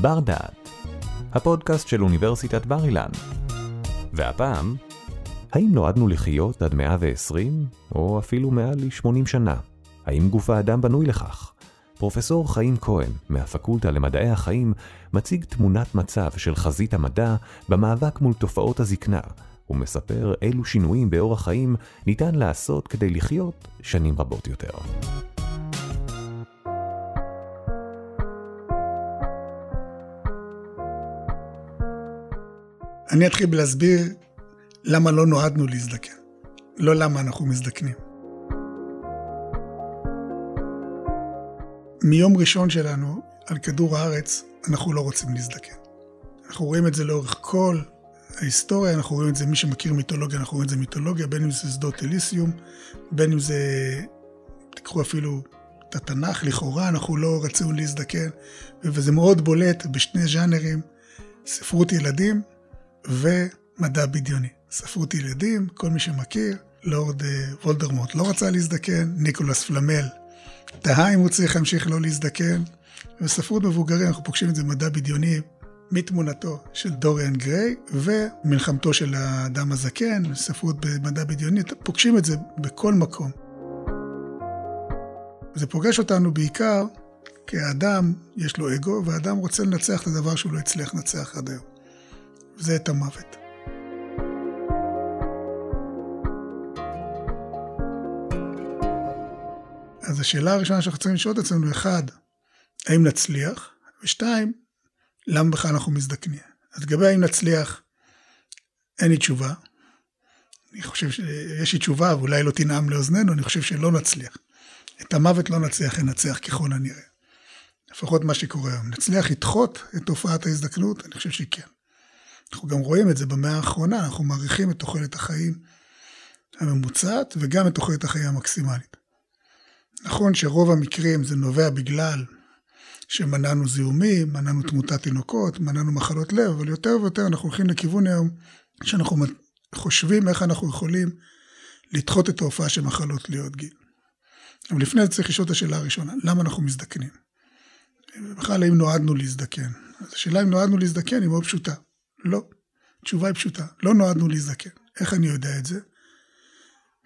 בר דעת, הפודקאסט של אוניברסיטת בר אילן. והפעם, האם נועדנו לחיות עד 120 או אפילו מעל ל-80 שנה? האם גוף האדם בנוי לכך? פרופסור חיים כהן מהפקולטה למדעי החיים מציג תמונת מצב של חזית המדע במאבק מול תופעות הזקנה, ומספר אילו שינויים באורח חיים ניתן לעשות כדי לחיות שנים רבות יותר. אני אתחיל בלהסביר למה לא נועדנו להזדקן, לא למה אנחנו מזדקנים. מיום ראשון שלנו על כדור הארץ, אנחנו לא רוצים להזדקן. אנחנו רואים את זה לאורך כל ההיסטוריה, אנחנו רואים את זה, מי שמכיר מיתולוגיה, אנחנו רואים את זה מיתולוגיה, בין אם זה שדות אליסיום, בין אם זה, תיקחו אפילו את התנ"ך, לכאורה אנחנו לא רצינו להזדקן, וזה מאוד בולט בשני ז'אנרים, ספרות ילדים ומדע בדיוני. ספרות ילדים, כל מי שמכיר, לורד אה, וולדרמוט לא רצה להזדקן, ניקולס פלמל תהה אם הוא צריך להמשיך לא להזדקן. בספרות מבוגרים אנחנו פוגשים את זה במדע בדיוני מתמונתו של דוריאן גריי ומלחמתו של האדם הזקן, ספרות במדע בדיוני, פוגשים את זה בכל מקום. זה פוגש אותנו בעיקר כי האדם יש לו אגו, והאדם רוצה לנצח את הדבר שהוא לא הצליח לנצח עד היום. וזה את המוות. אז השאלה הראשונה שאנחנו צריכים לשאול את עצמנו, אחד, האם נצליח? ושתיים, למה בכלל אנחנו מזדקנים? אז לגבי האם נצליח, אין לי תשובה. אני חושב שיש לי תשובה, ואולי לא תנעם לאוזנינו, אני חושב שלא נצליח. את המוות לא נצליח לנצח ככל הנראה. לפחות מה שקורה היום. נצליח לדחות את תופעת ההזדקנות? אני חושב שכן. אנחנו גם רואים את זה במאה האחרונה, אנחנו מעריכים את תוחלת החיים הממוצעת וגם את תוחלת החיים המקסימלית. נכון שרוב המקרים זה נובע בגלל שמנענו זיהומים, מנענו תמותת תינוקות, מנענו מחלות לב, אבל יותר ויותר אנחנו הולכים לכיוון היום שאנחנו חושבים איך אנחנו יכולים לדחות את ההופעה של מחלות תלויות גיל. אבל לפני זה צריך לשאול את השאלה הראשונה, למה אנחנו מזדקנים? ובכלל, האם נועדנו להזדקן? אז השאלה אם נועדנו להזדקן היא מאוד פשוטה. לא. התשובה היא פשוטה, לא נועדנו להזדקן. איך אני יודע את זה?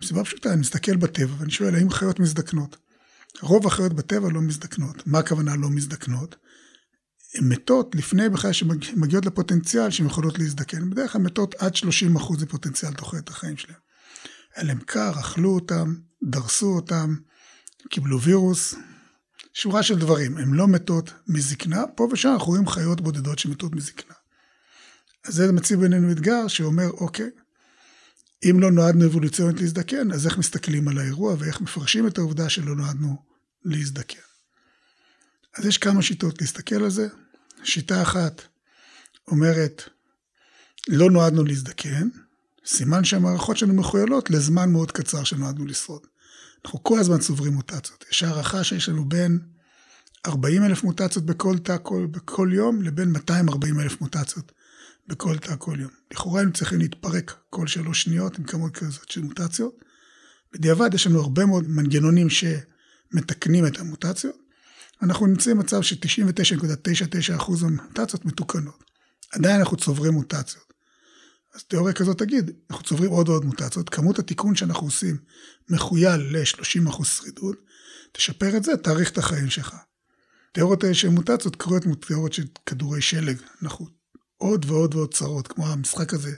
מסיבה פשוטה, אני מסתכל בטבע ואני שואל האם חיות מזדקנות. רוב החיות בטבע לא מזדקנות. מה הכוונה לא מזדקנות? הן מתות לפני בכלל שמגיעות לפוטנציאל שהן יכולות להזדקן. בדרך כלל מתות עד 30% אחוז מפוטנציאל תוחלת החיים שלהן. היה להם קר, אכלו אותם, דרסו אותם, קיבלו וירוס, שורה של דברים. הן לא מתות מזקנה, פה ושם אנחנו רואים חיות בודדות שמתות מזקנה. אז זה מציב בינינו אתגר שאומר, אוקיי, אם לא נועדנו אבולוציונית להזדקן, אז איך מסתכלים על האירוע ואיך מפרשים את העובדה שלא נועדנו להזדקן. אז יש כמה שיטות להסתכל על זה. שיטה אחת אומרת, לא נועדנו להזדקן, סימן שהמערכות שלנו מחוילות לזמן מאוד קצר שנועדנו לשרוד. אנחנו כל הזמן צוברים מוטציות. יש הערכה שיש לנו בין 40 אלף מוטציות בכל תא כל, בכל יום לבין 240 אלף מוטציות בכל תא כל יום. לכאורה היינו צריכים להתפרק כל שלוש שניות עם כמות כזאת של מוטציות. בדיעבד יש לנו הרבה מאוד מנגנונים שמתקנים את המוטציות. אנחנו נמצאים במצב ש-99.99% מהמוטציות מתוקנות. עדיין אנחנו צוברים מוטציות. אז תיאוריה כזאת תגיד, אנחנו צוברים עוד ועוד מוטציות, כמות התיקון שאנחנו עושים מחויל ל-30% שרידות, תשפר את זה, תאריך את החיים שלך. תיאוריות של מוטציות קרויות תיאוריות של כדורי שלג, אנחנו עוד ועוד ועוד צרות, כמו המשחק הזה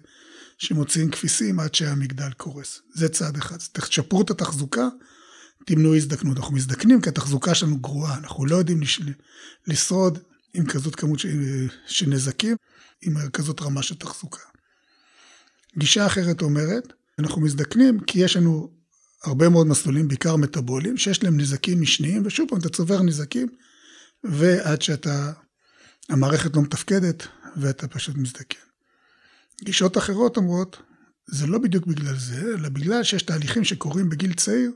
שמוציאים כפיסים עד שהמגדל קורס. זה צעד אחד. תשפרו את התחזוקה, תמנעו הזדקנות. אנחנו מזדקנים כי התחזוקה שלנו גרועה, אנחנו לא יודעים לשרוד עם כזאת כמות של נזקים, עם כזאת רמה של תחזוקה. גישה אחרת אומרת, אנחנו מזדקנים כי יש לנו הרבה מאוד מסלולים, בעיקר מטאבוליים, שיש להם נזקים משניים, ושוב פעם, אתה צובר נזקים, ועד שאתה, המערכת לא מתפקדת, ואתה פשוט מזדקן. גישות אחרות אומרות, זה לא בדיוק בגלל זה, אלא בגלל שיש תהליכים שקורים בגיל צעיר,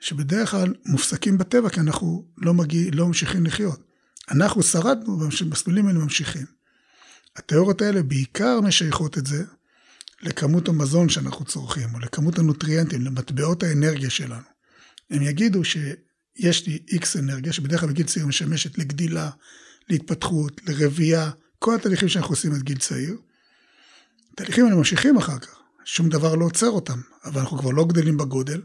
שבדרך כלל מופסקים בטבע, כי אנחנו לא, מגיע, לא ממשיכים לחיות. אנחנו שרדנו, והמסלולים האלה ממשיכים. התיאוריות האלה בעיקר משייכות את זה לכמות המזון שאנחנו צורכים, או לכמות הנוטריאנטים, למטבעות האנרגיה שלנו. הם יגידו שיש לי איקס אנרגיה, שבדרך כלל בגיל צעיר משמשת לגדילה, להתפתחות, לרבייה, כל התהליכים שאנחנו עושים עד גיל צעיר. התהליכים האלה ממשיכים אחר כך, שום דבר לא עוצר אותם, אבל אנחנו כבר לא גדלים בגודל,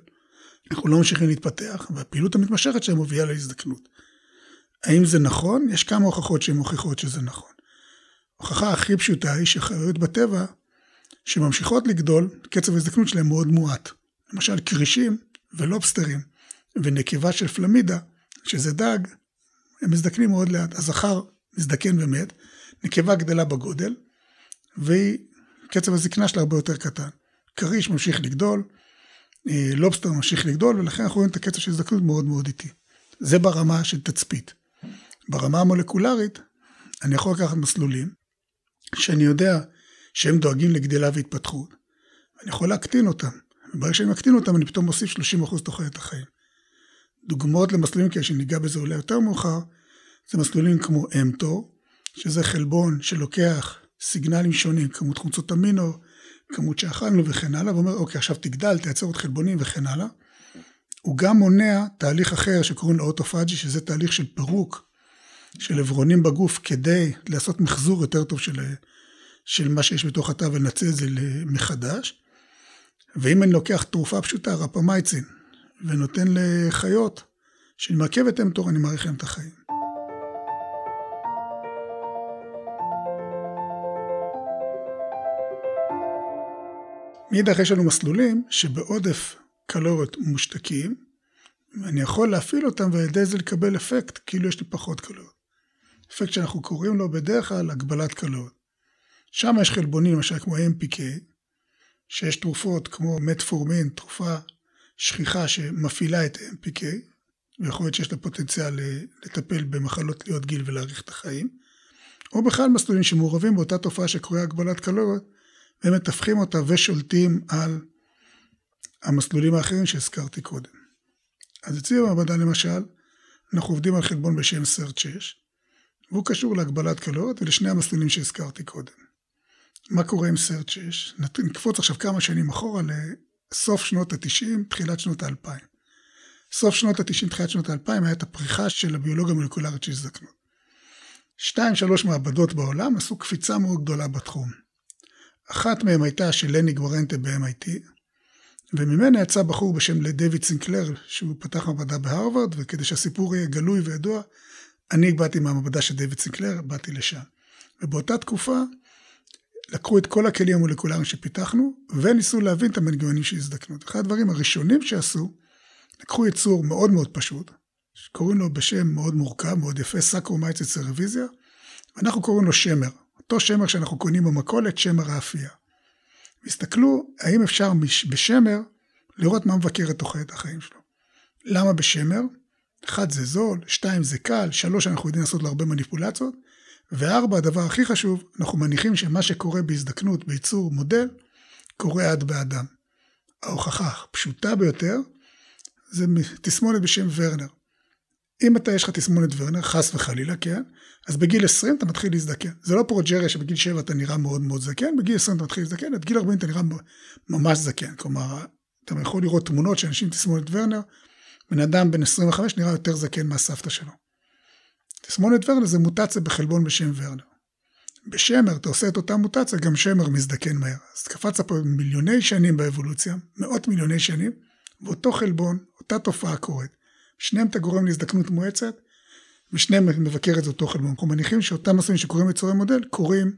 אנחנו לא ממשיכים להתפתח, והפעילות המתמשכת שלהם מובילה להזדקנות. האם זה נכון? יש כמה הוכחות שהן מוכיחות שזה נכון. ההוכחה הכי פשוטה היא שחיות בטבע שממשיכות לגדול, קצב ההזדקנות שלהם מאוד מועט. למשל כרישים ולובסטרים ונקבה של פלמידה, שזה דג, הם מזדקנים מאוד לאט. הזכר מזדקן ומת, נקבה גדלה בגודל, וקצב הזקנה שלה הרבה יותר קטן. כריש ממשיך לגדול, אה, לובסטר ממשיך לגדול, ולכן אנחנו רואים את הקצב של הזדקנות מאוד מאוד איטי. זה ברמה של תצפית. ברמה המולקולרית, אני יכול לקחת מסלולים, שאני יודע שהם דואגים לגדילה והתפתחות, ואני יכול להקטין אותם. וברגע שאני מקטין אותם, אני פתאום מוסיף 30% תוחלת החיים. דוגמאות למסלולים כאלה שניגע בזה אולי יותר מאוחר, זה מסלולים כמו mTOR, שזה חלבון שלוקח סיגנלים שונים, כמות חומצות אמינו, כמות שאכלנו וכן הלאה, ואומר, אוקיי, עכשיו תגדל, תייצר עוד חלבונים וכן הלאה. הוא גם מונע תהליך אחר שקוראים לו autophagy, שזה תהליך של פירוק של אברונים בגוף כדי לעשות מחזור יותר טוב של, של מה שיש בתוך התא ולנצל את זה מחדש. ואם אני לוקח תרופה פשוטה, רפמייצין, ונותן לחיות שאני מעכב את אמטור, אני מאריך להם את החיים. מאידך יש לנו מסלולים שבעודף קלוריות מושתקים, ואני יכול להפעיל אותם ועל ידי זה לקבל אפקט כאילו יש לי פחות קלוריות. אפקט שאנחנו קוראים לו בדרך כלל הגבלת קלוריות. שם יש חלבונים למשל כמו MPK, שיש תרופות כמו מטפורמין, תרופה שכיחה שמפעילה את MPK, ויכול להיות שיש לה פוטנציאל לטפל במחלות תלויות גיל ולהאריך את החיים, או בכלל מסלולים שמעורבים באותה תופעה שקוראה הגבלת קלוריות, והם מתווכים אותה ושולטים על המסלולים האחרים שהזכרתי קודם. אז אצלי במעבדה למשל, אנחנו עובדים על חלבון בשם סרט 6, והוא קשור להגבלת קלוריות ולשני המסלולים שהזכרתי קודם. מה קורה עם סרט 6? נקפוץ עכשיו כמה שנים אחורה לסוף שנות ה-90, תחילת שנות ה-2000. סוף שנות ה-90, תחילת שנות ה-2000, היה את הפריחה של הביולוגיה המולקולרית של הזדקנות. שתיים, שלוש מעבדות בעולם עשו קפיצה מאוד גדולה בתחום. אחת מהן הייתה של לני גורנטה ב-MIT, וממנה יצא בחור בשם דויד סינקלר, שהוא פתח מעבדה בהרווארד, וכדי שהסיפור יהיה גלוי וידוע, אני באתי מהמעבדה של דויד סינקלר, באתי לשם. ובאותה תקופה, לקחו את כל הכלים המולקולריים שפיתחנו, וניסו להבין את המנגנונים של הזדקנות. אחד הדברים הראשונים שעשו, לקחו יצור מאוד מאוד פשוט, שקוראים לו בשם מאוד מורכב, מאוד יפה, Saccharomyces cerevisiae, ואנחנו קוראים לו שמר. אותו שמר שאנחנו קונים במכולת, שמר האפייה. הסתכלו האם אפשר בשמר לראות מה מבקר את תוחלת החיים שלו. למה בשמר? אחד זה זול, שתיים זה קל, שלוש אנחנו יודעים לעשות לו הרבה מניפולציות, וארבע, הדבר הכי חשוב, אנחנו מניחים שמה שקורה בהזדקנות, בייצור מודל, קורה עד באדם. ההוכחה הפשוטה ביותר זה תסמונת בשם ורנר. אם אתה, יש לך תסמונת ורנר, חס וחלילה, כן, אז בגיל 20 אתה מתחיל להזדקן. זה לא פרוג'ריה שבגיל 7 אתה נראה מאוד מאוד זקן, בגיל 20 אתה מתחיל להזדקן, עד גיל 40 אתה נראה ממש זקן. כלומר, אתה יכול לראות תמונות של אנשים עם תסמונת ורנר, בן אדם בן 25 נראה יותר זקן מהסבתא שלו. תסמונת ורנר זה מוטציה בחלבון בשם ורנר. בשמר אתה עושה את אותה מוטציה, גם שמר מזדקן מהר. אז קפצת פה מיליוני שנים באבולוציה, מאות מיליוני שנים, ואותו חלבון, אותה תופעה קורית. שניהם אתה גורם להזדקנות מואצת, ושניהם מבקר את זה אותו חלבון. אנחנו מניחים שאותם מסלולים שקורים בצורי מודל, קורים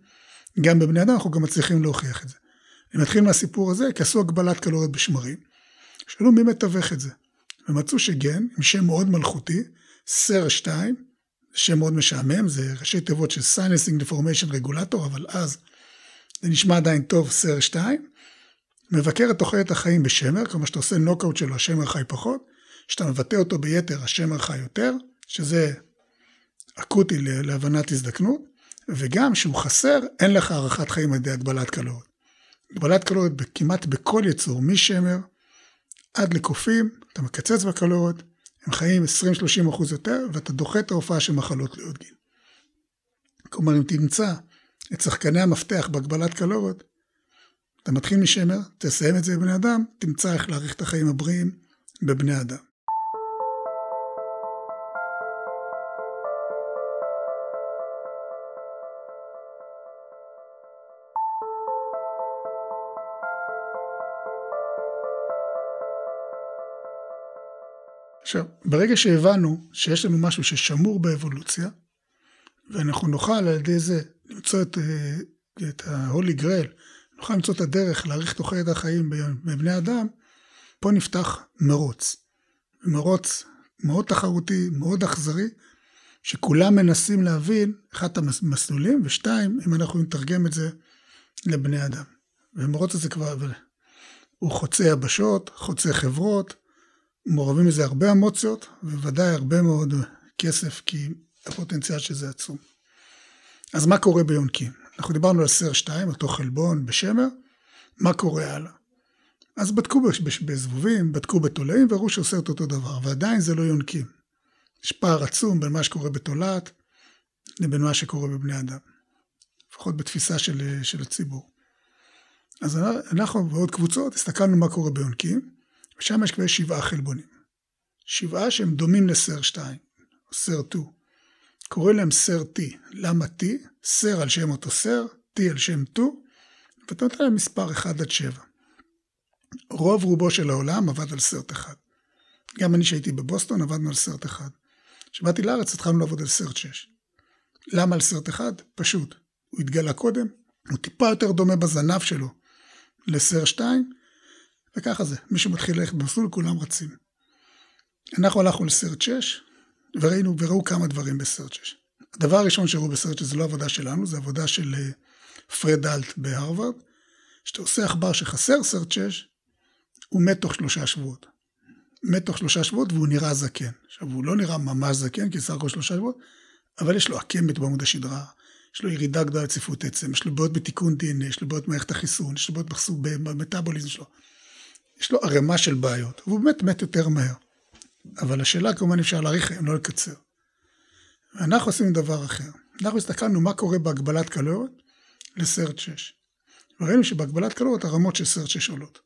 גם בבני אדם, אנחנו גם מצליחים להוכיח את זה. אני מתחיל מהסיפור הזה, כי עשו הגבלת קלוריות בשמרים. שאלו מי מתווך את זה. ומצאו שגן, עם שם מאוד מלכותי, סר 2, שם מאוד משעמם, זה ראשי תיבות של Silencing Deformation Regulator, אבל אז זה נשמע עדיין טוב, סר 2, מבקר את תוחלת החיים בשמר, כלומר שאתה עושה נוקאוט שלו, השמר חי פחות, שאתה מבטא אותו ביתר, השמר חי יותר, שזה אקוטי להבנת הזדקנות, וגם שהוא חסר, אין לך הארכת חיים על ידי הגבלת קלוריות. הגבלת קלוריות כמעט בכל יצור, משמר עד לקופים, אתה מקצץ בקלוריות, הם חיים 20-30 אחוז יותר, ואתה דוחה את ההופעה של מחלות תלויות גיל. כלומר, אם תמצא את שחקני המפתח בהגבלת קלוריות, אתה מתחיל משמר, תסיים את זה בבני אדם, תמצא איך להאריך את החיים הבריאים בבני אדם. עכשיו, ברגע שהבנו שיש לנו משהו ששמור באבולוציה, ואנחנו נוכל על ידי זה למצוא את, אה, את ה-Holy Grail, נוכל למצוא את הדרך להאריך תוחלת החיים בבני אדם, פה נפתח מרוץ. מרוץ מאוד תחרותי, מאוד אכזרי, שכולם מנסים להבין, אחד המסלולים, ושתיים, אם אנחנו נתרגם את זה לבני אדם. ומרוץ הזה כבר, הוא חוצה יבשות, חוצה חברות, מעורבים בזה הרבה אמוציות, וודאי הרבה מאוד כסף, כי הפוטנציאל שזה עצום. אז מה קורה ביונקים? אנחנו דיברנו על סר 2, אותו חלבון בשמר, מה קורה הלאה? אז בדקו בזבובים, בדקו בתולעים, והראו שעושה את אותו דבר, ועדיין זה לא יונקים. יש פער עצום בין מה שקורה בתולעת לבין מה שקורה בבני אדם. לפחות בתפיסה של, של הציבור. אז אנחנו ועוד קבוצות הסתכלנו מה קורה ביונקים, ושם יש כבר שבעה חלבונים. שבעה שהם דומים לסר 2, או סר 2. קוראים להם סר T. למה T? סר על שם אותו סר, T על שם 2, ואתה נותן להם מספר 1 עד 7. רוב רובו של העולם עבד על סרט אחד. גם אני שהייתי בבוסטון עבדנו על סרט אחד. כשבאתי לארץ התחלנו לעבוד על סרט 6. למה על סרט אחד? פשוט. הוא התגלה קודם, הוא טיפה יותר דומה בזנב שלו לסר 2, וככה זה. מי שמתחיל ללכת במסלול, כולם רצים. אנחנו הלכנו לסרט 6, וראינו, וראו כמה דברים בסרט 6. הדבר הראשון שראו בסרט 6 זה לא עבודה שלנו, זה עבודה של אה, פרד אלט בהרווארד. כשאתה עושה עכבר שחסר סרט 6, הוא מת תוך שלושה שבועות. מת תוך שלושה שבועות והוא נראה זקן. עכשיו, הוא לא נראה ממש זקן, כי סך הכל שלושה שבועות, אבל יש לו עקמת בעמוד השדרה, יש לו ירידה גדולה לצפיפות עצם, יש לו בעיות בתיקון DNA, יש לו בעיות במערכת החיסון, יש לו בעיות במטאבוליזם שלו. יש לו ערימה של בעיות, והוא באמת מת יותר מהר. אבל השאלה כמובן אפשר להאריך חיים, לא לקצר. ואנחנו עשינו דבר אחר. אנחנו הסתכלנו מה קורה בהגבלת קלוריות לסרט 6. וראינו שבהגבלת קלוריות הרמות של סרט 6 עולות.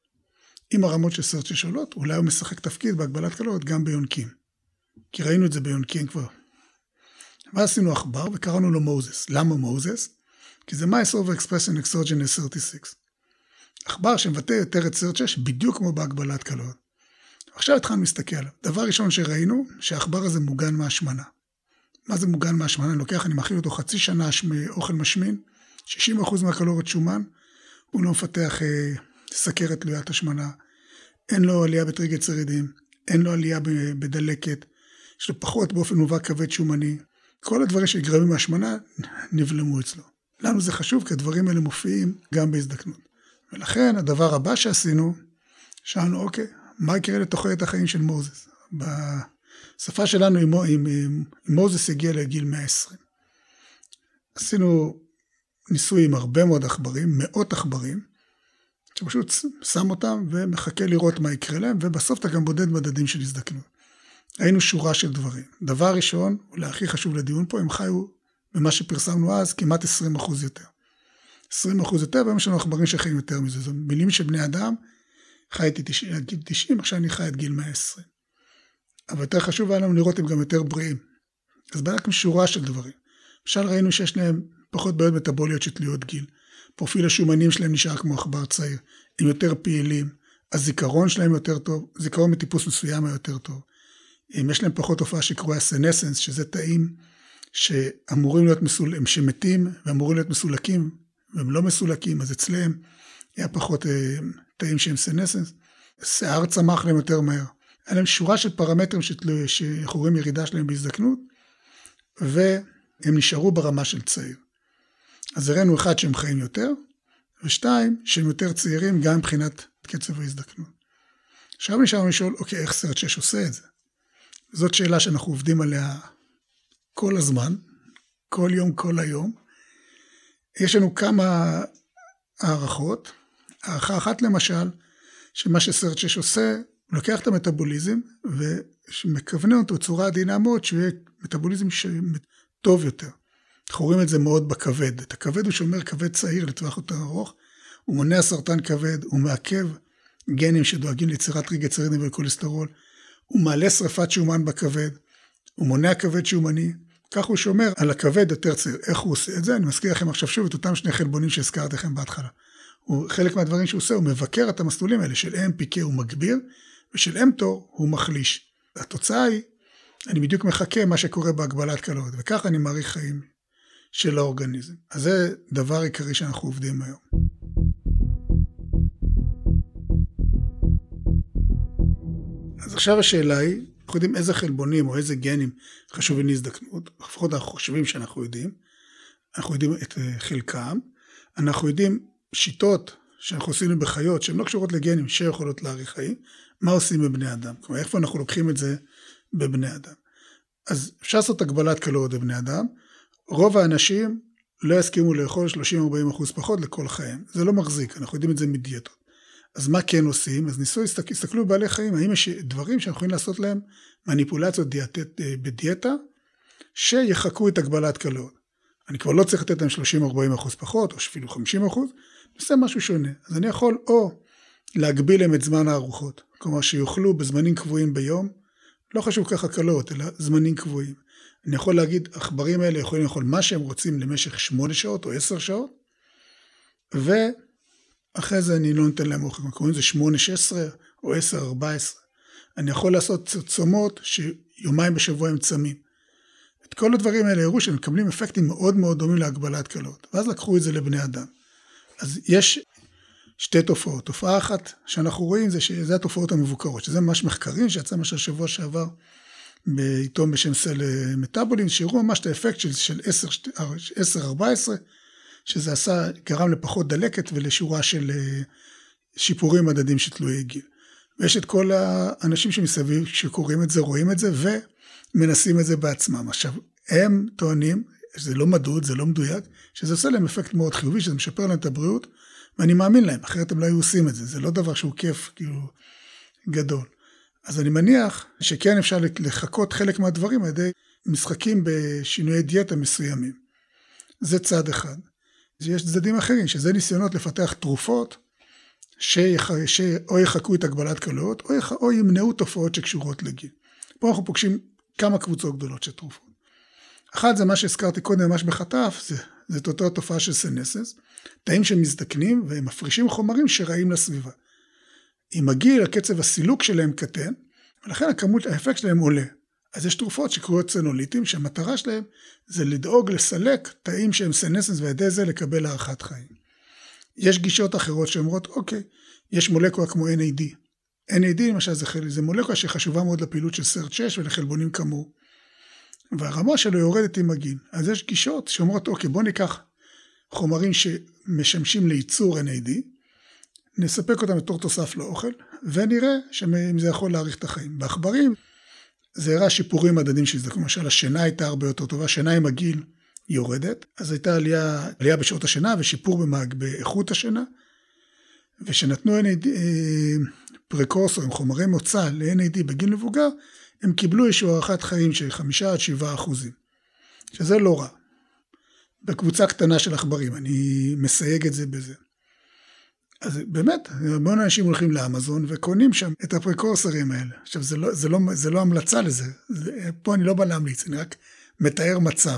אם הרמות של סרט 6 עולות, אולי הוא משחק תפקיד בהגבלת קלוריות גם ביונקים. כי ראינו את זה ביונקים כבר. ואז עשינו עכבר וקראנו לו מוזס. למה מוזס? כי זה mice over expression exogenous 36. עכבר שמבטא יותר את סרט 6 בדיוק כמו בהגבלת קלוריות. עכשיו התחלנו להסתכל. דבר ראשון שראינו, שהעכבר הזה מוגן מהשמנה. מה זה מוגן מהשמנה? אני לוקח, אני מאכיל אותו חצי שנה אוכל משמין, 60% מהקלוריות שומן, הוא לא מפתח אה, סכרת תלוית השמנה, אין לו עלייה בטריגלצרידים, אין לו עלייה בדלקת, יש לו פחות באופן מובהק כבד שומני. כל הדברים שנגרמים מהשמנה נבלמו אצלו. לנו זה חשוב כי הדברים האלה מופיעים גם בהזדקנות. ולכן הדבר הבא שעשינו, שאלנו, אוקיי, מה יקרה לתוחלת החיים של מוזס? בשפה שלנו, אם, אם, אם מוזס הגיע לגיל 120. עשינו ניסוי עם הרבה מאוד עכברים, מאות עכברים, שפשוט שם אותם ומחכה לראות מה יקרה להם, ובסוף אתה גם בודד מדדים של הזדקנות. ראינו שורה של דברים. דבר ראשון, אולי הכי חשוב לדיון פה, הם חיו במה שפרסמנו אז כמעט 20 אחוז יותר. 20 אחוז יותר, והיום יש לנו עכברים שחיים יותר מזה. זו מילים של בני אדם, חייתי עד גיל 90, עכשיו אני חי עד גיל 120. אבל יותר חשוב היה לנו לראות הם גם יותר בריאים. אז בדקנו שורה של דברים. למשל ראינו שיש להם פחות בעיות מטבוליות שתלויות גיל. פרופיל השומנים שלהם נשאר כמו עכבר צעיר. הם יותר פעילים, הזיכרון שלהם יותר טוב, זיכרון מטיפוס מסוים היה יותר טוב. יש להם פחות תופעה שקרויה סנסנס, שזה תאים שאמורים להיות מסולקים, שמתים ואמורים להיות מסולקים, והם לא מסולקים, אז אצלם היה פחות אה, תאים שהם סנסנס. שיער צמח להם יותר מהר. היה להם שורה של פרמטרים שאנחנו רואים ירידה שלהם בהזדקנות, והם נשארו ברמה של צעיר. אז הראינו אחד שהם חיים יותר, ושתיים, שהם יותר צעירים גם מבחינת קצב ההזדקנות. עכשיו נשארנו לשאול, אוקיי, איך סרט 6 עושה את זה? זאת שאלה שאנחנו עובדים עליה כל הזמן, כל יום, כל היום. יש לנו כמה הערכות. הערכה אחת למשל, שמה שסרט 6 עושה, הוא לוקח את המטאבוליזם ומכוונן אותו בצורה עדינה מאוד, שהוא יהיה מטאבוליזם טוב יותר. אנחנו רואים את זה מאוד בכבד. את הכבד הוא שומר כבד צעיר לטווח יותר ארוך, הוא מונע סרטן כבד, הוא מעכב גנים שדואגים ליצירת טריגלצרידים וכולסטרול, הוא מעלה שרפת שומן בכבד, הוא מונע כבד שומני, כך הוא שומר על הכבד צעיר. איך הוא עושה את זה? אני מזכיר לכם עכשיו שוב את אותם שני חלבונים שהזכרתי לכם בהתחלה. הוא, חלק מהדברים שהוא עושה, הוא מבקר את המסלולים האלה, של AMPK הוא מגביר, ושל אמטור הוא מחליש. התוצאה היא, אני בדיוק מחכה מה שקורה בהגבלת קלוריות, וככה אני מעריך חיים של האורגניזם. אז זה דבר עיקרי שאנחנו עובדים היום. אז עכשיו השאלה היא, אנחנו יודעים איזה חלבונים או איזה גנים חשובים להזדקנות, לפחות אנחנו חושבים שאנחנו יודעים, אנחנו יודעים את אה, חלקם, אנחנו יודעים שיטות שאנחנו עשינו בחיות שהן לא קשורות לגנים שיכולות להאריך חיים, מה עושים בבני אדם, כלומר איפה אנחנו לוקחים את זה בבני אדם. אז אפשר לעשות הגבלת קלוריות בבני אדם, רוב האנשים לא יסכימו לאכול 30-40% פחות לכל חיים, זה לא מחזיק, אנחנו יודעים את זה מדיאטות. אז מה כן עושים? אז ניסו, הסתכלו בבעלי חיים, האם יש דברים שאנחנו יכולים לעשות להם מניפולציות דיאטט, אה, בדיאטה, שיחקו את הגבלת קלוריות. אני כבר לא צריך לתת להם 30-40 אחוז פחות, או אפילו 50 אחוז, נעשה משהו שונה. אז אני יכול או להגביל להם את זמן הארוחות, כלומר שיאכלו בזמנים קבועים ביום, לא חשוב ככה קלות, אלא זמנים קבועים. אני יכול להגיד, עכברים האלה יכולים לאכול מה שהם רוצים למשך 8 שעות או 10 שעות, ואחרי זה אני לא נותן להם אוכל, קוראים לזה 8-16 או 10-14. אני יכול לעשות צומות שיומיים בשבוע הם צמים. את כל הדברים האלה הראו שהם מקבלים אפקטים מאוד מאוד דומים להגבלת קלות, ואז לקחו את זה לבני אדם. אז יש שתי תופעות. תופעה אחת שאנחנו רואים זה שזה התופעות המבוקרות, שזה ממש מחקרים שיצא ממש השבוע שעבר בעיתון בשם סל מטאבולין, שהראו ממש את האפקט של, של 10-14, שזה עשה, גרם לפחות דלקת ולשורה של אה, שיפורים מדדים שתלויי גיל. ויש את כל האנשים שמסביב שקוראים את זה, רואים את זה, ומנסים את זה בעצמם. עכשיו, הם טוענים, זה לא מדוד, זה לא מדויק, שזה עושה להם אפקט מאוד חיובי, שזה משפר להם את הבריאות, ואני מאמין להם, אחרת הם לא היו עושים את זה, זה לא דבר שהוא כיף, כאילו, גדול. אז אני מניח שכן אפשר לחקות חלק מהדברים על ידי משחקים בשינויי דיאטה מסוימים. זה צד אחד. יש צדדים אחרים, שזה ניסיונות לפתח תרופות שיח... שאו יחקו את הגבלת קלוריות, או, יח... או ימנעו תופעות שקשורות לגיל. פה אנחנו פוגשים כמה קבוצות גדולות של תרופות. אחת זה מה שהזכרתי קודם ממש בחטף, זה, זה את אותה תופעה של סנסס, תאים שמזדקנים והם מפרישים חומרים שרעים לסביבה. עם הגיל הקצב הסילוק שלהם קטן, ולכן הכמות, האפקט שלהם עולה. אז יש תרופות שקרויות צנוליטים, שהמטרה שלהם זה לדאוג לסלק תאים שהם סנסנס ועל ידי זה לקבל הארכת חיים. יש גישות אחרות שאומרות, אוקיי, יש מולקולה כמו NAD. NAD למשל זה, זה מולקולה שחשובה מאוד לפעילות של סרט 6 ולחלבונים כמוהו. והרמה שלו יורדת עם הגיל. אז יש גישות שאומרות, אוקיי, בוא ניקח חומרים שמשמשים לייצור NAD, נספק אותם בתור תוסף לאוכל, ונראה אם זה יכול להאריך את החיים. בעכברים זה הראה שיפורים מדדים שהזדקנו, למשל השינה הייתה הרבה יותר טובה, שינה עם הגיל יורדת, אז הייתה עלייה, עלייה בשעות השינה ושיפור במאג, באיכות השינה, ושנתנו NAD, אה, פרקורסורים, חומרי מוצא ל-NAD בגיל מבוגר, הם קיבלו איזושהי הארכת חיים של חמישה עד שבעה אחוזים, שזה לא רע. בקבוצה קטנה של עכברים, אני מסייג את זה בזה. אז באמת, המון אנשים הולכים לאמזון וקונים שם את הפרקורסרים האלה. עכשיו, זה לא, זה לא, זה לא המלצה לזה, זה, פה אני לא בא להמליץ, אני רק מתאר מצב.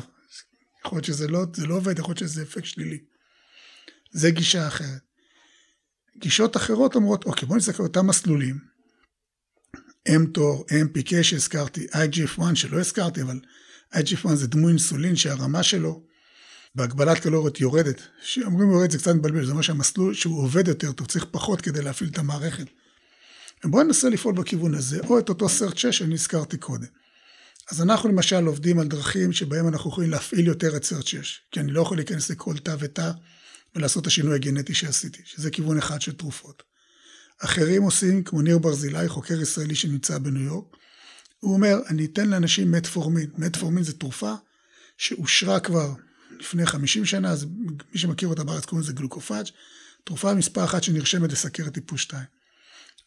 יכול להיות שזה לא, לא עובד, יכול להיות שזה אפקט שלילי. זה גישה אחרת. גישות אחרות אומרות, אוקיי, בואו נסתכל על אותם מסלולים. אמטור, MPK שהזכרתי, IGF-1 שלא הזכרתי, אבל IGF-1 זה דמוי אינסולין שהרמה שלו בהגבלת קלוריות יורדת, שאומרים יורד זה קצת מבלבל, זה אומר שהמסלול שהוא עובד יותר טוב, צריך פחות כדי להפעיל את המערכת. בואו ננסה לפעול בכיוון הזה, או את אותו סרט 6 שאני הזכרתי קודם. אז אנחנו למשל עובדים על דרכים שבהם אנחנו יכולים להפעיל יותר את סרט 6, כי אני לא יכול להיכנס לכל תא ותא ולעשות את השינוי הגנטי שעשיתי, שזה כיוון אחד של תרופות. אחרים עושים, כמו ניר ברזילי, חוקר ישראלי שנמצא בניו יורק, הוא אומר, אני אתן לאנשים מטפורמין. מטפורמין זה תרופה שאושרה כבר לפני 50 שנה, אז מי שמכיר אותה בארץ קוראים לזה גלוקופאג', תרופה מספר אחת שנרשמת לסכרת טיפוס 2.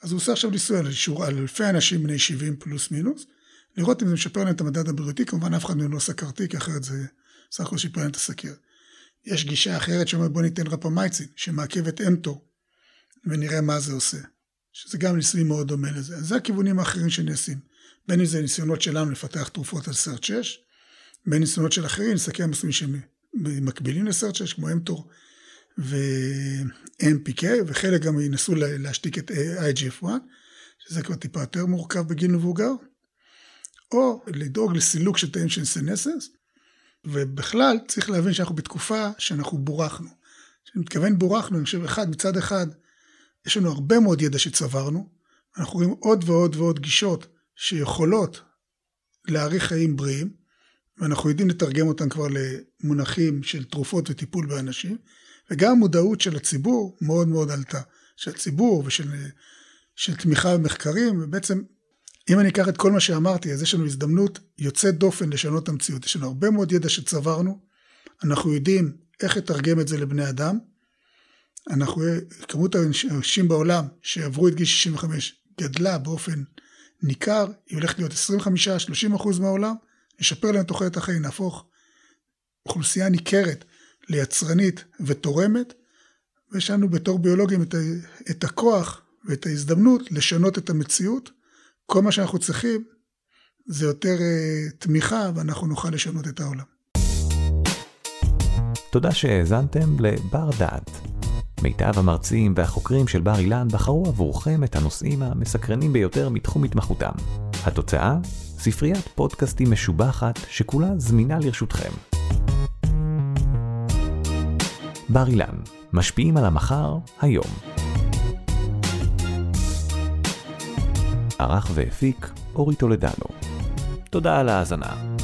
אז הוא עושה עכשיו ניסוי על אלפי אנשים בני 70 פלוס מינוס, לראות אם זה משפר להם את המדד הבריאותי, כמובן אף אחד מהם לא סכרתי, כי אחרת זה סך הכל שיפר להם את הסכרת. יש גישה אחרת שאומרת בוא ניתן רפמייצין, שמעכב את אמטור, ונראה מה זה עושה. שזה גם ניסוי מאוד דומה לזה. אז זה הכיוונים האחרים שנעשים. בין אם זה ניסיונות שלנו לפתח תרופות על סרט 6, בין ניסיונות של אחרים לסכם מסוימים מקבילים לסרט 6 כמו אמטור ו-MPK וחלק גם ינסו להשתיק את IGF-1 שזה כבר טיפה יותר מורכב בגיל מבוגר או לדאוג לסילוק של תאים של סנסס, ובכלל צריך להבין שאנחנו בתקופה שאנחנו בורחנו. כשאני מתכוון בורחנו, אני חושב, אחד, מצד אחד, יש לנו הרבה מאוד ידע שצברנו, אנחנו רואים עוד ועוד ועוד גישות שיכולות להאריך חיים בריאים, ואנחנו יודעים לתרגם אותם כבר למונחים של תרופות וטיפול באנשים, וגם המודעות של הציבור מאוד מאוד עלתה, של הציבור ושל של תמיכה במחקרים, ובעצם אם אני אקח את כל מה שאמרתי, אז יש לנו הזדמנות יוצאת דופן לשנות את המציאות. יש לנו הרבה מאוד ידע שצברנו, אנחנו יודעים איך לתרגם את זה לבני אדם. אנחנו, כמות האנשים בעולם שעברו את גיל 65 גדלה באופן ניכר, היא הולכת להיות 25-30 אחוז מהעולם, נשפר להם תוחלת החיים, נהפוך אוכלוסייה ניכרת ליצרנית ותורמת, ויש לנו בתור ביולוגים את, ה, את הכוח ואת ההזדמנות לשנות את המציאות. כל מה שאנחנו צריכים זה יותר uh, תמיכה ואנחנו נוכל לשנות את העולם. תודה שהאזנתם לבר דעת. מיטב המרצים והחוקרים של בר אילן בחרו עבורכם את הנושאים המסקרנים ביותר מתחום התמחותם. התוצאה? ספריית פודקאסטים משובחת שכולה זמינה לרשותכם. בר אילן, משפיעים על המחר, היום. ערך והפיק אורי טולדנו. תודה על ההאזנה.